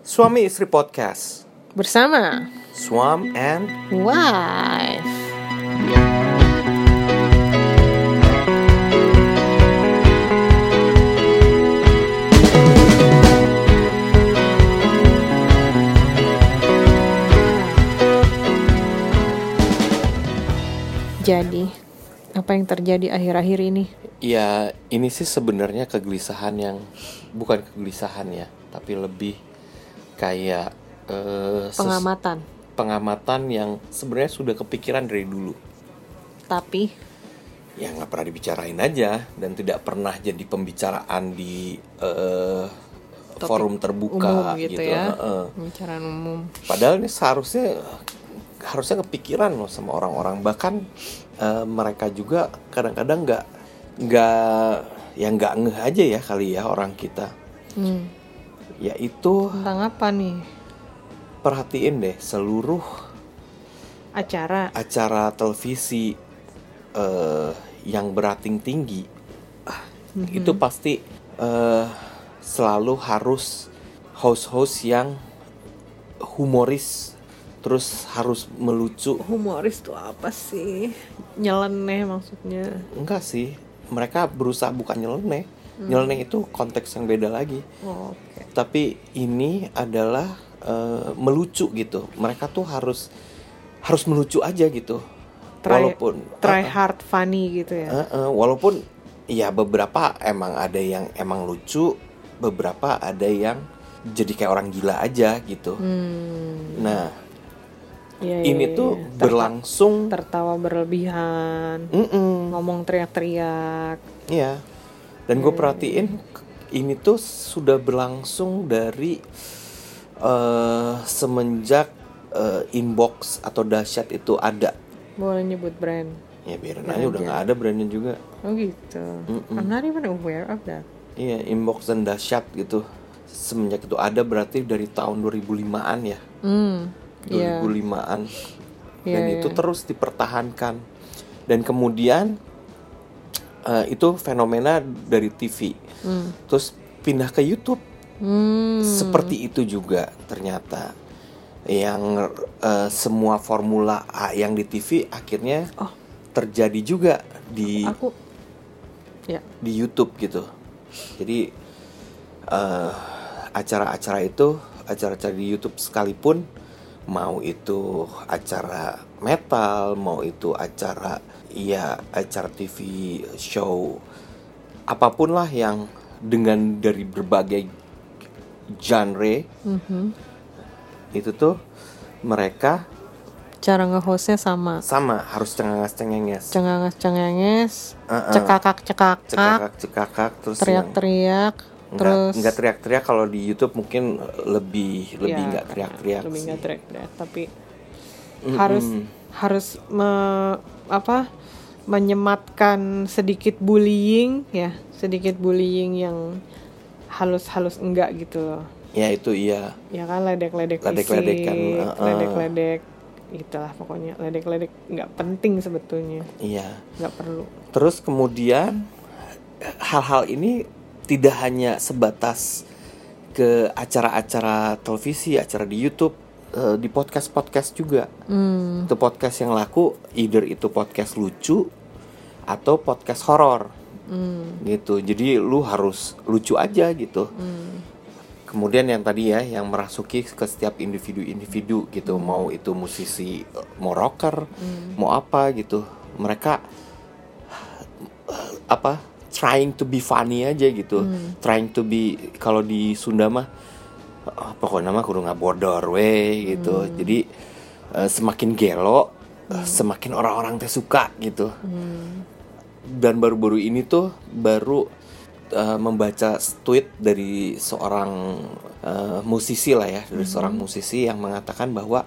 Suami Istri Podcast bersama Swam and Wife. Jadi, apa yang terjadi akhir-akhir ini? Ya ini sih sebenarnya kegelisahan yang Bukan kegelisahan ya Tapi lebih kayak ses- Pengamatan. Pengamatan yang sebenarnya sudah kepikiran dari dulu Tapi Ya nggak pernah dibicarain aja Dan tidak pernah jadi pembicaraan di Topik forum terbuka umum gitu, ya. Heeh. Pembicaraan umum. Padahal ini seharusnya harusnya kepikiran loh sama orang-orang bahkan eh, mereka juga kadang-kadang nggak nggak ya nggak ngeh aja ya kali ya orang kita Hmm. Yaitu Tentang apa nih? perhatiin deh seluruh Acara. acara televisi eh, yang berating tinggi ah, itu pasti eh, selalu harus host-host yang humoris terus harus melucu Humoris tuh apa sih? Nyeleneh maksudnya. Enggak sih, mereka berusaha bukan nyeleneh. Nyeleneh itu konteks yang beda lagi. Oh, Oke. Tapi ini adalah eh, melucu gitu. Mereka tuh harus harus melucu aja gitu. Try, walaupun try eh, hard funny gitu ya. eh, eh, walaupun ya beberapa emang ada yang emang lucu, beberapa ada yang jadi kayak orang gila aja gitu. Hmm. Nah, iya, ini iya, tuh. Terta- berlangsung tertawa berlebihan, Mm-mm. ngomong teriak-teriak. Iya. Dan gue perhatiin ini tuh sudah berlangsung dari eh semenjak eh, inbox atau dahsyat itu ada. Boleh nyebut brand. Ya biarin aja udah nggak ada brandnya juga. Oh gitu. Mm-mm. I'm not even aware of that. Iya inbox dan dahsyat gitu. Semenjak itu ada berarti dari tahun 2005-an ya. Iya. 2005-an. Iya, Dan iya. itu terus dipertahankan. Dan kemudian eh, itu fenomena dari TV. Hmm. Terus pindah ke YouTube. Hmm. seperti itu juga ternyata yang eh, semua formula A yang di TV akhirnya Oh. terjadi juga di Aku ya. di YouTube gitu jadi eh, acara-acara itu acara-acara di YouTube sekalipun mau itu acara metal mau itu acara ya acara TV show apa pun lah yang dengan dari berbagai genre Mhm. itu tuh mereka Cara nge-hostnya sama. sama harus cengenges cengenges Cenganges cengenges, Uh-uh. cekakak cekakak, cekakak cekakak terus yang- teriak-teriak, Nggak- terus nggak teriak-teriak kalau di YouTube mungkin lebih lebih Ya, nggak teriak-teriak lebih sih. nggak teriak-teriak tapi Mm-mm. harus harus me- apa menyematkan sedikit bullying ya sedikit bullying yang halus-halus enggak gitu loh. Ya itu iya. Ya kan ledek-ledek uh-uh. ledek-ledek itulah pokoknya ledek-ledek nggak penting sebetulnya. Iya. Nggak perlu. Terus kemudian hal-hal ini tidak hanya sebatas ke acara-acara televisi acara di YouTube eh, di podcast-podcast juga hmm. itu podcast yang laku either itu podcast lucu atau podcast horor Hmm. gitu jadi lu harus lucu aja gitu Hmm. kemudian yang tadi ya yang merasuki ke setiap individu-individu gitu mau itu musisi eh, mau rocker Hmm. mau apa gitu mereka eh, apa trying to be funny aja gitu Hmm. trying to be kalau di Sunda mah eh, pokoknya mah kudu nggak bodor we gitu. Hmm. jadi eh, semakin gelo eh, semakin orang-orang teh suka gitu. Hmm. dan baru-baru ini tuh baru uh, membaca tweet dari seorang uh, musisi lah ya dari seorang musisi yang mengatakan bahwa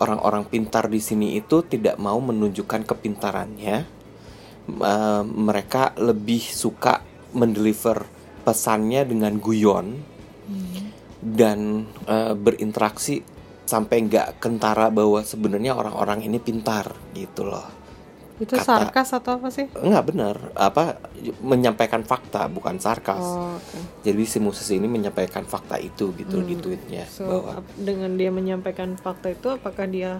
orang-orang pintar di sini itu tidak mau menunjukkan kepintarannya. Uh, mereka lebih suka mendeliver pesannya dengan guyon dan uh, berinteraksi sampai nggak kentara bahwa sebenarnya orang-orang ini pintar gitu loh Itu kata- sarkas atau apa sih? Enggak benar, apa menyampaikan fakta bukan sarkas. Oh, oke. Jadi si musisi ini menyampaikan fakta itu gitu di tweetnya So, bahwa dengan dia menyampaikan fakta itu apakah dia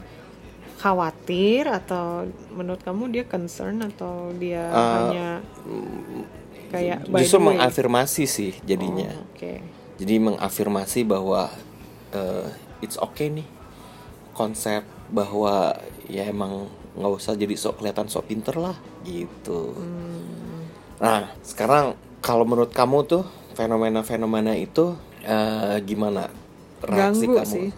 khawatir atau menurut kamu dia concern atau dia Uh, hanya kayak justru mengafirmasi sih jadinya. Oh, Oke. Jadi mengafirmasi bahwa eh, it's okay nih konsep bahwa ya emang nggak usah jadi sok kelihatan sok pinter lah gitu. Hmm. Nah sekarang kalau menurut kamu tuh fenomena-fenomena itu eh, gimana reaksi Ganggu kamu? sih.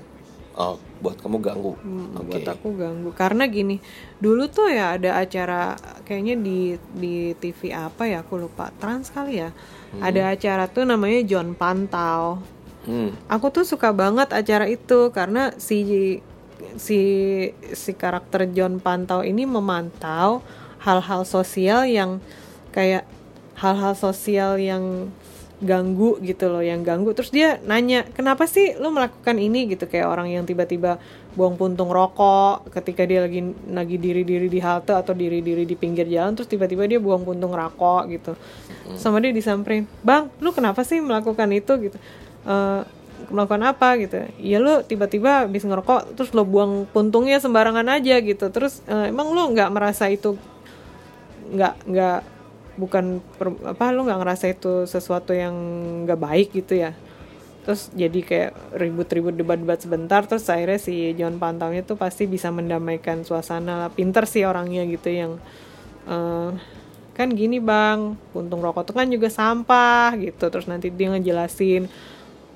Oh buat kamu ganggu. Hmm, Oke. Buat aku ganggu karena gini, dulu tuh ya ada acara kayaknya di di TV apa ya aku lupa Trans kali ya. Ada acara tuh namanya John Pantau. Hmm. Aku tuh suka banget acara itu karena si si si karakter John Pantau ini memantau hal-hal sosial yang kayak hal-hal sosial yang ganggu gitu loh, yang ganggu. Terus dia nanya, "Kenapa sih lo melakukan ini?" gitu kayak orang yang tiba-tiba buang puntung rokok ketika dia lagi lagi diri-diri di halte atau diri-diri di pinggir jalan terus tiba-tiba dia buang puntung rokok gitu. Sama dia disamperin, "Bang, lu kenapa sih melakukan itu?" gitu. "Eh, melakukan apa gitu ya lu tiba-tiba habis ngerokok terus lo buang puntungnya sembarangan aja gitu terus eh, emang lo nggak merasa itu nggak nggak bukan per- apa lu nggak ngerasa itu sesuatu yang nggak baik gitu ya? Terus jadi kayak ribut-ribut debat-debat sebentar terus akhirnya si John Pantaunya tuh pasti bisa mendamaikan suasana lah. Pinter sih orangnya gitu yang eh, kan gini bang puntung rokok tuh kan juga sampah gitu. Terus nanti dia ngejelasin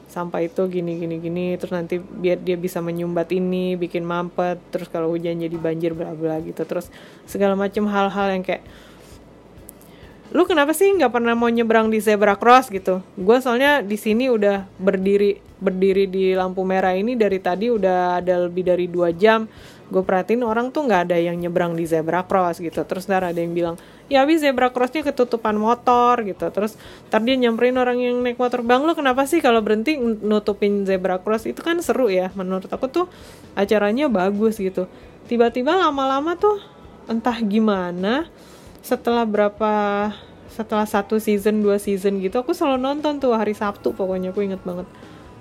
sampah itu gini gini gini. Terus nanti biar dia bisa menyumbat ini bikin mampet. Terus kalau hujan jadi banjir bla bla gitu. Terus segala macam hal-hal yang kayak lu kenapa sih nggak pernah mau nyebrang di zebra cross? gitu. Gue soalnya di sini udah berdiri berdiri di lampu merah ini dari tadi udah ada lebih dari dua jam. Gue perhatiin orang tuh nggak ada yang nyebrang di zebra cross gitu. Terus ntar ada yang bilang ya habis zebra crossnya ketutupan motor gitu. Terus ntar dia nyamperin orang yang naik motor bang lu kenapa sih kalau berhenti nutupin zebra cross? Itu kan seru ya menurut aku tuh acaranya bagus gitu. Tiba-tiba lama-lama tuh entah gimana setelah berapa setelah satu season dua season gitu aku selalu nonton tuh hari Sabtu pokoknya aku inget banget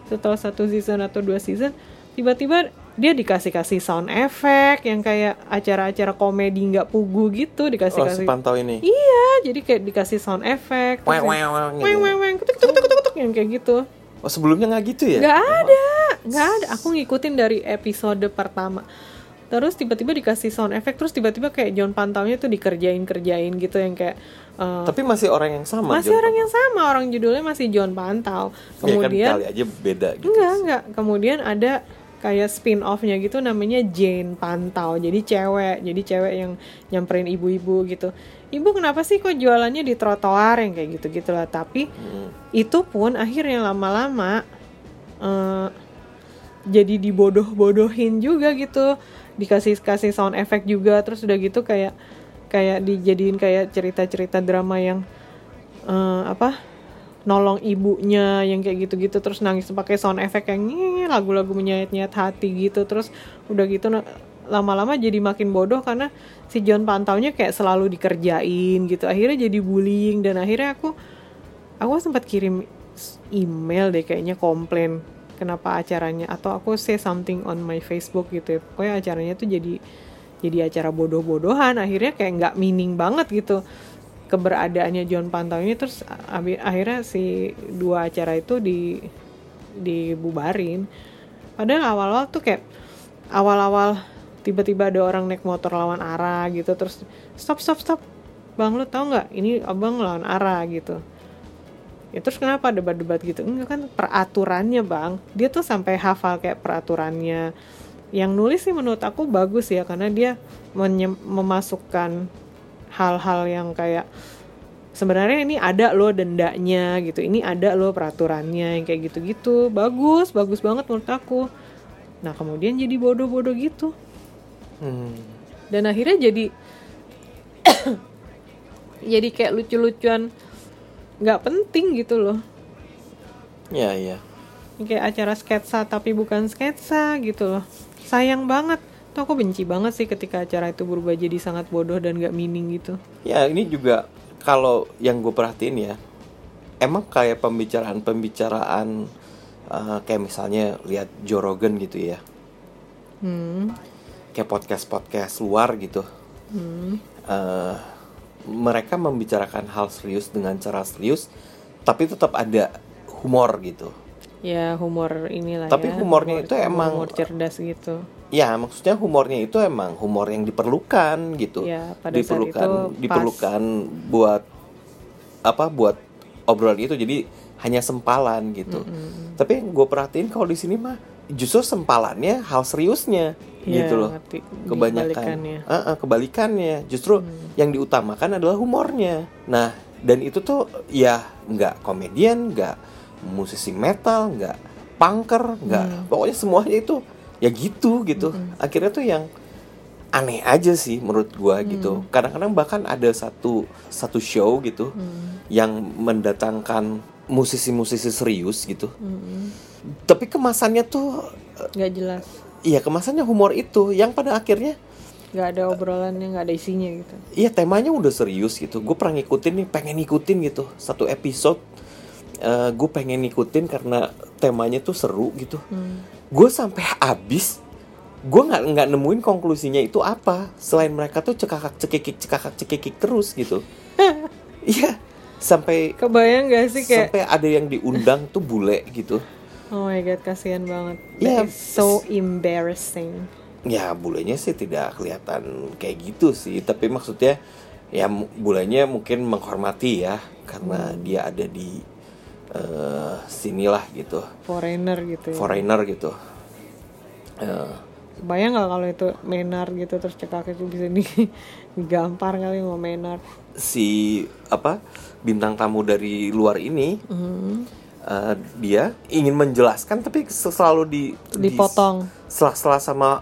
setelah satu season atau dua season tiba-tiba dia dikasih kasih sound effect yang kayak acara-acara komedi nggak pugu gitu dikasih Oh kasih sepantau ini. iya jadi kayak dikasih sound effect Weng, weng, weng, gitu. weng weng kutuk kutuk kutuk kutuk yang kayak gitu Oh sebelumnya nggak gitu ya? nggak ada nggak ada aku ngikutin dari episode pertama terus tiba-tiba dikasih sound effect terus tiba-tiba kayak John Pantaunya tuh dikerjain kerjain gitu yang kayak eh, Tapi masih orang yang sama. masih John orang yang sama orang judulnya masih John Pantau Pantau. Ya kan kemudian kali aja beda gitu. enggak enggak kemudian ada kayak spin offnya gitu namanya Jane Pantau jadi cewek jadi cewek yang nyamperin ibu-ibu gitu ibu kenapa sih kok jualannya di trotoar yang kayak gitu gitulah tapi Hmm. itu pun akhirnya lama-lama eh, jadi dibodoh-bodohin juga gitu dikasih kasih sound effect juga terus udah gitu kayak kayak dijadiin kayak cerita-cerita drama yang eh, apa nolong ibunya yang kayak gitu-gitu terus nangis pakai sound effect yang lagu-lagu menyayat-nyayat hati gitu terus udah gitu lama-lama jadi makin bodoh karena si John Pantaunya kayak selalu dikerjain gitu akhirnya jadi bullying dan akhirnya aku aku sempat kirim email deh kayaknya komplain kenapa acaranya atau aku say something on my Facebook gitu ya. Pokoknya acaranya tuh jadi jadi acara bodoh-bodohan akhirnya kayak nggak meaning banget gitu. Keberadaannya John Pantau ini terus akhirnya si dua acara itu di dibubarin. Padahal awal-awal tuh kayak awal-awal tiba-tiba ada orang naik motor lawan arah gitu terus stop stop stop. Bang lu tahu nggak? Ini abang lawan arah gitu ya terus kenapa debat-debat gitu? Enggak kan peraturannya bang. Dia tuh sampai hafal kayak peraturannya. Yang nulis sih menurut aku bagus ya karena dia memasukkan hal-hal yang kayak sebenarnya ini ada loh dendanya gitu. Ini ada loh peraturannya yang kayak gitu-gitu. Bagus bagus banget menurut aku. Nah kemudian jadi bodoh-bodoh gitu. Hmm. dan akhirnya jadi jadi kayak lucu-lucuan nggak penting gitu loh Ya ya. kayak acara sketsa tapi bukan sketsa gitu loh sayang banget tuh aku benci banget sih ketika acara itu berubah jadi sangat bodoh dan gak meaning gitu Ya ini juga kalau yang gue perhatiin ya, emang kayak pembicaraan-pembicaraan uh, kayak misalnya lihat Joe Rogan gitu ya, hmm. kayak podcast-podcast luar gitu. Hmm. Uh, mereka membicarakan hal serius dengan cara serius, tapi tetap ada humor gitu. ya humor inilah Tapi ya humornya itu emang- humor cerdas gitu Ya maksudnya humornya itu emang humor yang diperlukan gitu. Ya, pada saat diperlukan itu pas. diperlukan buat apa buat obrolan itu jadi hanya sempalan gitu. Tapi yang gue perhatiin kalau di sini mah justru sempalannya hal seriusnya Iya, gitu loh. ngerti. Kebanyakan Dibalikannya. Ah, ah, kebalikannya. Justru yang diutamakan adalah humornya. Nah, dan itu tuh ya nggak komedian, nggak musisi metal, nggak punker, nggak pokoknya semuanya itu ya gitu gitu. Akhirnya tuh yang aneh aja sih menurut gua gitu. Kadang-kadang bahkan ada satu satu show gitu yang mendatangkan musisi-musisi serius gitu. Hmm. Tapi kemasannya tuh nggak jelas iya kemasannya humor itu yang pada akhirnya nggak ada obrolannya nggak ada isinya gitu Iya temanya udah serius gitu. Gue pernah ngikutin nih, pengen ngikutin gitu. Satu episode, gue pengen ngikutin karena temanya tuh seru gitu. Gue sampai habis, gue nggak nggak nemuin konklusinya itu apa. Selain mereka tuh cekakak cekikik cekakak cekikik terus gitu. Iya, sampai kebayang gak sih kayak sampai ada yang diundang tuh bule gitu. oh my god kasihan banget. That is so embarrassing Ya bulenya sih tidak kelihatan kayak gitu sih, tapi maksudnya ya bulenya mungkin menghormati ya karena dia ada di eh, sinilah gitu, foreigner gitu ya. foreigner gitu. Eh, Bayang nggak kalau itu menar gitu terus cekak itu bisa di digampar kali mau menar. Si apa bintang tamu dari luar ini Hmm. eh, dia ingin menjelaskan tapi selalu di Dipotong. selah-selah sama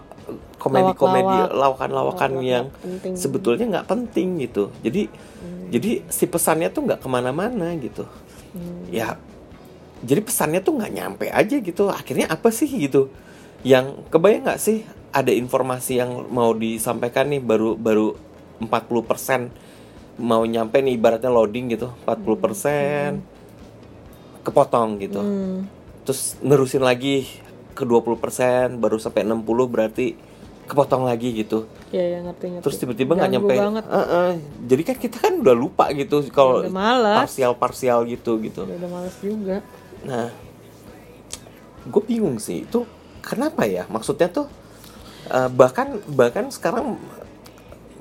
komedi-komedi lawakan-lawakan Lawak-lawak yang penting. sebetulnya nggak penting gitu. Jadi jadi si pesannya tuh nggak ke mana-mana gitu. Ya jadi pesannya tuh nggak nyampe aja gitu. Akhirnya apa sih gitu? Yang kebayang nggak sih ada informasi yang mau disampaikan nih baru baru 40% mau nyampe nih ibaratnya loading gitu 40% kepotong gitu Hmm. terus nerusin lagi ke 20% baru sampai 60 berarti kepotong lagi gitu Ya ya ngerti ngerti. terus tiba-tiba nggak nyampe banget. Heeh. jadi kan kita kan udah lupa gitu kalau Udah malas. parsial parsial gitu gitu Udah, udah males juga. nah gue bingung sih itu kenapa ya maksudnya tuh eh, bahkan bahkan sekarang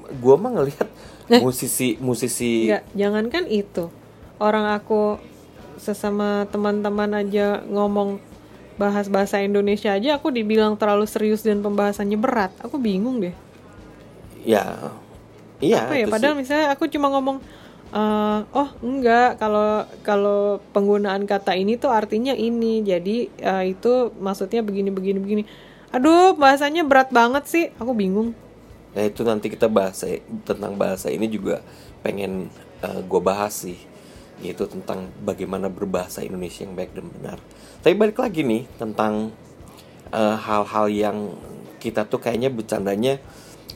gue mah ngelihat Eh. musisi musisi Enggak, jangankan itu. Orang aku sesama teman-teman aja ngomong bahas bahasa Indonesia aja aku dibilang terlalu serius dan pembahasannya berat. Aku bingung deh. ya iya apa ya padahal sih. misalnya aku cuma ngomong eh, oh enggak kalau kalau penggunaan kata ini tuh artinya ini jadi eh, itu maksudnya begini begini begini aduh bahasanya berat banget sih aku bingung Nah itu nanti kita bahas tentang bahasa ini juga pengen gue bahas sih yaitu tentang bagaimana berbahasa Indonesia yang baik dan benar. Tapi balik lagi nih tentang eh, hal-hal yang kita tuh kayaknya bercandanya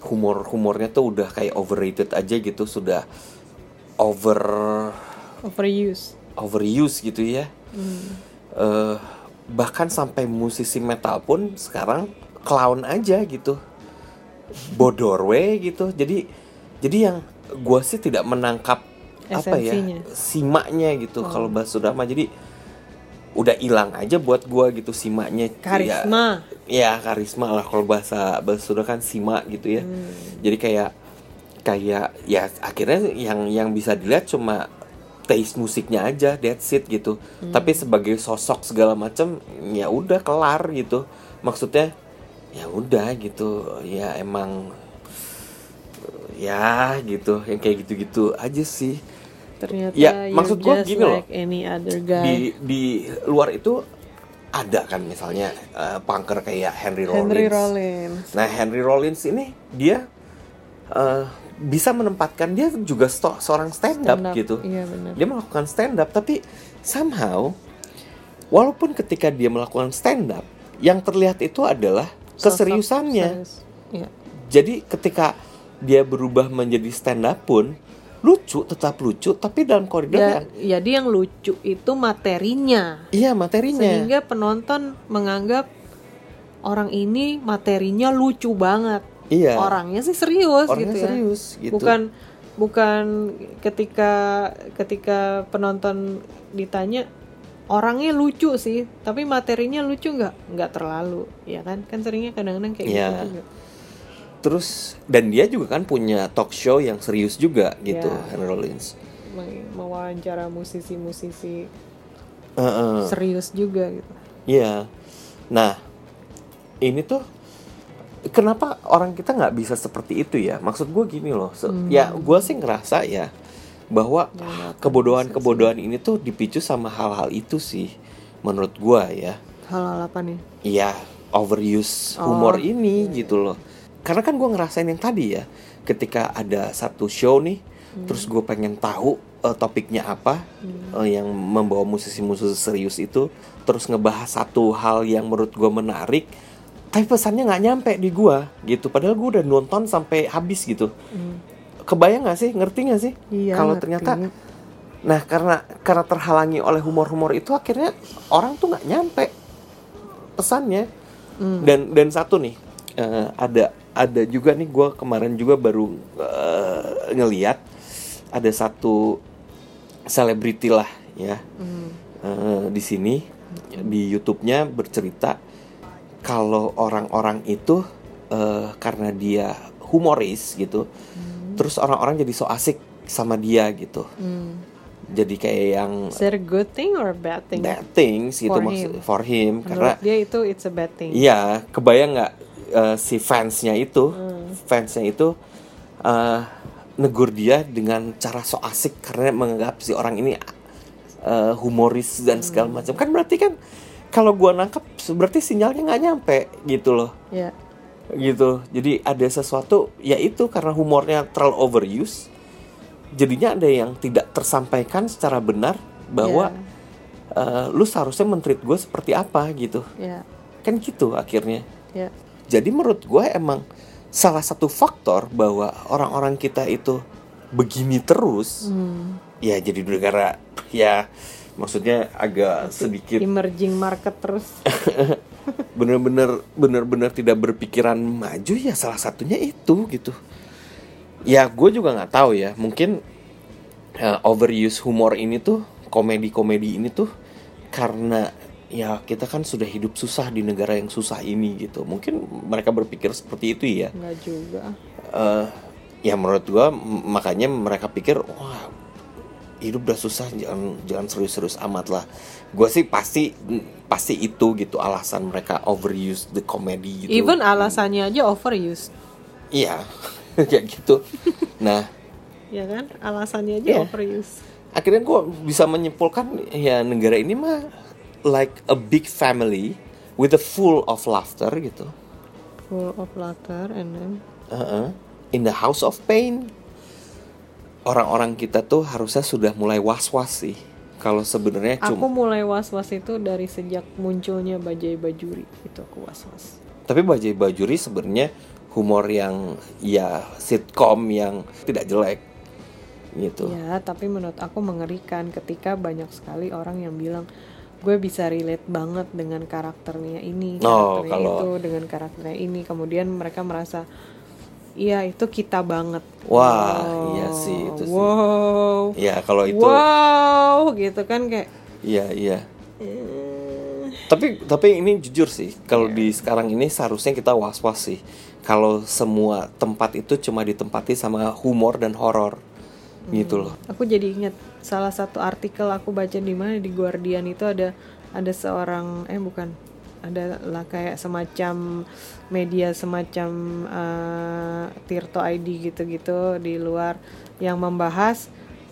humor humornya tuh udah kayak overrated aja gitu sudah over overuse overuse gitu ya. Eh, bahkan sampai musisi metal pun sekarang clown aja gitu bodorwe gitu. Jadi jadi yang gue sih tidak menangkap apa ya Esensinya. simaknya gitu kalau bahasa sudah mah jadi udah hilang aja buat gue gitu simaknya. Karisma. Ya, ya karisma lah kalau bahasa bahasa sudah kan simak gitu ya. Hmm. jadi kayak kayak ya akhirnya yang yang bisa dilihat cuma taste musiknya aja that's it gitu. Hmm. tapi sebagai sosok segala macam ya udah kelar gitu. Maksudnya ya udah gitu ya emang ya gitu yang kayak gitu-gitu aja sih ternyata Ya, maksud gua just gini loh. like any other guy di di luar itu ada kan misalnya eh, punker kayak Henry Rollins. Henry Rollins Nah Henry Rollins ini dia eh, bisa menempatkan dia juga sto- seorang stand up, Stand up, gitu. iya benar. Dia melakukan stand up tapi somehow walaupun ketika dia melakukan stand up yang terlihat itu adalah keseriusannya. serius. Iya. Jadi ketika dia berubah menjadi stand up pun lucu, tetap lucu, tapi dalam koridor Ya, yang jadi yang lucu itu materinya. iya materinya. Sehingga penonton menganggap orang ini materinya lucu banget. iya. Orangnya sih serius Orangnya gitu ya. serius gitu. Bukan bukan ketika ketika penonton ditanya orangnya lucu sih, tapi materinya lucu nggak? Nggak terlalu, ya kan? Kan seringnya kadang-kadang kayak Iya. gitu juga. Terus dan dia juga kan punya talk show yang serius juga gitu, Iya. Henry Rollins. Me- Mewawancara musisi-musisi Heeh. serius juga gitu. Iya. Nah, ini tuh kenapa orang kita nggak bisa seperti itu ya? Maksud gue gini loh. se- Hmm. Ya, gue sih ngerasa ya bahwa Ya, akan kebodohan-kebodohan ini tuh dipicu sama hal-hal itu sih, menurut gue ya. Hal-hal apa nih? Iya, overuse Oh, humor ini gitu loh. Karena kan gue ngerasain yang tadi ya, ketika ada satu show nih, terus gue pengen tahu eh, topiknya apa eh, yang membawa musisi-musisi serius itu, terus ngebahas satu hal yang menurut gue menarik, tapi pesannya nggak nyampe di gue gitu. Padahal gue udah nonton sampai habis gitu. Kebayang nggak sih, ngerti nggak sih? Iya, Kalau ternyata Nah, karena karena terhalangi oleh humor-humor itu akhirnya orang tuh nggak nyampe pesannya. Dan dan satu nih eh, ada ada juga nih gue kemarin juga baru eh, ngeliat ada satu selebriti lah ya. Eh, di sini di YouTube-nya bercerita kalau orang-orang itu eh, karena dia humoris gitu, terus orang-orang jadi so asik sama dia gitu. Hmm. Jadi kayak yang Is that a good thing or a bad thing? bad things gitu For maksud him. for him karena dia itu it's a bad thing. iya kebayang nggak eh, si fansnya itu Hmm. fansnya itu eh, negur dia dengan cara so asik karena menganggap si orang ini eh, humoris dan segala Hmm. macam kan berarti kan kalau gua nangkep berarti sinyalnya nggak nyampe gitu loh Ya. Gitu jadi ada sesuatu ya itu karena humornya terlalu overuse jadinya ada yang tidak tersampaikan secara benar bahwa eh, lu seharusnya mentreat gue seperti apa gitu Ya. kan gitu akhirnya Ya. jadi menurut gue emang salah satu faktor bahwa orang-orang kita itu begini terus Hmm. ya jadi negara ya maksudnya agak sedikit Emerging market terus. bener-bener bener-bener tidak berpikiran maju ya salah satunya itu gitu. Ya gue juga nggak tahu ya. Mungkin uh, overuse humor ini tuh komedi-komedi ini tuh karena ya kita kan sudah hidup susah di negara yang susah ini gitu. Mungkin mereka berpikir seperti itu ya. Enggak juga. Eh, ya menurut gue makanya mereka pikir wah hidup udah susah jangan jangan serius-serius amat lah gue sih pasti pasti itu gitu alasan mereka overuse the comedy gitu Even alasannya aja overuse. iya kayak gitu nah Ya kan? Alasannya aja Iya. overuse. akhirnya gue bisa menyimpulkan ya negara ini mah like a big family with a full of laughter gitu Full of laughter and then Uh-uh. in the house of pain orang-orang kita tuh harusnya sudah mulai was-was sih kalau sebenarnya Aku cuma mulai was-was itu dari sejak munculnya Bajai Bajuri itu aku was-was. tapi Bajai Bajuri sebenarnya humor yang ya sitcom yang tidak jelek gitu Ya, tapi menurut aku mengerikan ketika banyak sekali orang yang bilang gue bisa relate banget dengan karakternya ini, Oh, karakternya kalau- itu, dengan karakternya ini. Kemudian mereka merasa iya itu kita banget. Wah, iya sih, itu sih. Wow. ya kalau itu Wow, gitu kan kayak iya iya eh, tapi tapi ini jujur sih kalau Iya. di sekarang ini seharusnya kita was-was sih kalau semua tempat itu cuma ditempati sama humor dan horor gitu loh Aku jadi ingat salah satu artikel aku baca di mana di Guardian itu ada ada seorang eh bukan ada lah kayak semacam media semacam eh, Tirto ID gitu-gitu di luar yang membahas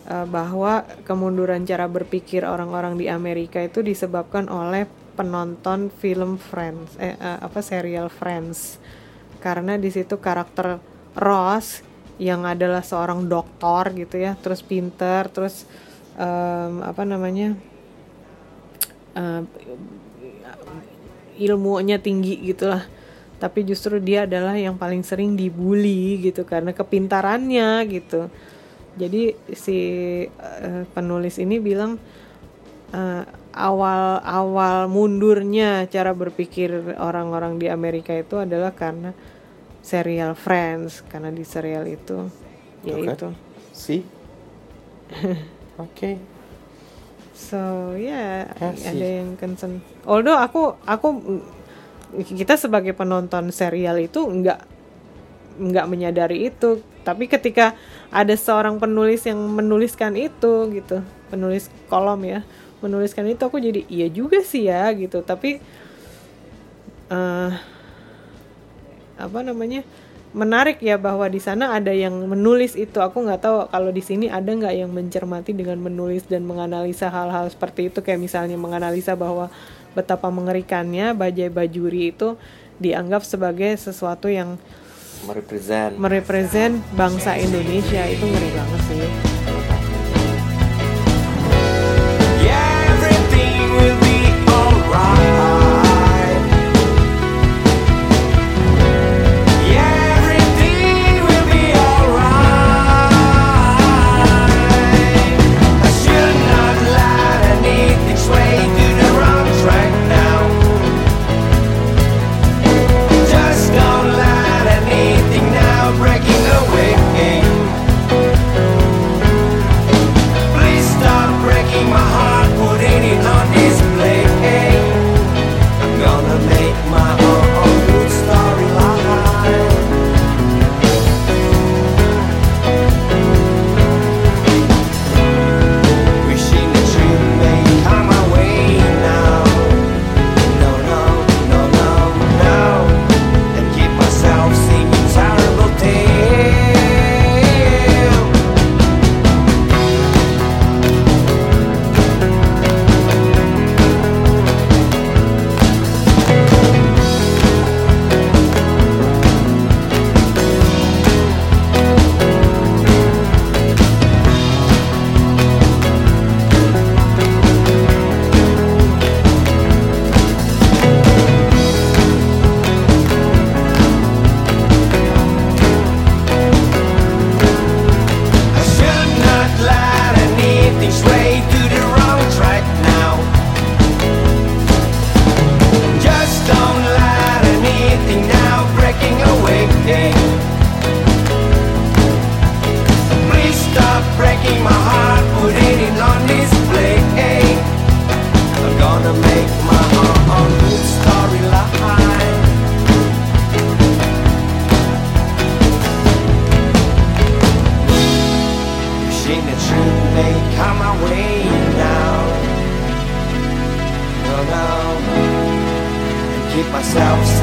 eh, bahwa kemunduran cara berpikir orang-orang di Amerika itu disebabkan oleh penonton film Friends eh eh, apa serial Friends. Karena di situ karakter Ross yang adalah seorang dokter gitu ya terus pinter terus em, apa namanya ilmunya tinggi gitulah tapi justru dia adalah yang paling sering dibully gitu karena kepintarannya gitu jadi si uh, penulis ini bilang uh, awal awal mundurnya cara berpikir orang-orang di Amerika itu adalah karena serial Friends karena di serial itu yaitu okay. si oke okay. So ya yeah, ada yang concern. Although aku aku kita sebagai penonton serial itu nggak nggak menyadari itu. Tapi ketika ada seorang penulis yang menuliskan itu gitu penulis kolom ya menuliskan itu aku jadi iya juga sih ya gitu. Tapi uh, apa namanya menarik ya bahwa di sana ada yang menulis itu. Aku nggak tahu kalau di sini ada nggak yang mencermati dengan menulis dan menganalisa hal-hal seperti itu. Kayak misalnya menganalisa bahwa betapa mengerikannya bajai bajuri itu dianggap sebagai sesuatu yang merepresent. merepresent bangsa Indonesia. Itu ngeri banget sih.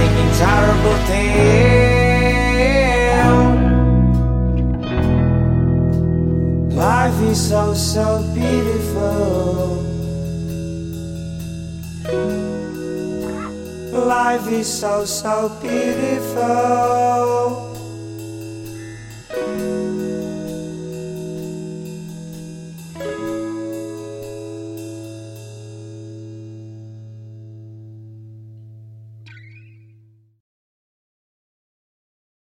making terrible things. Life is so, so beautiful. Life is so, so beautiful.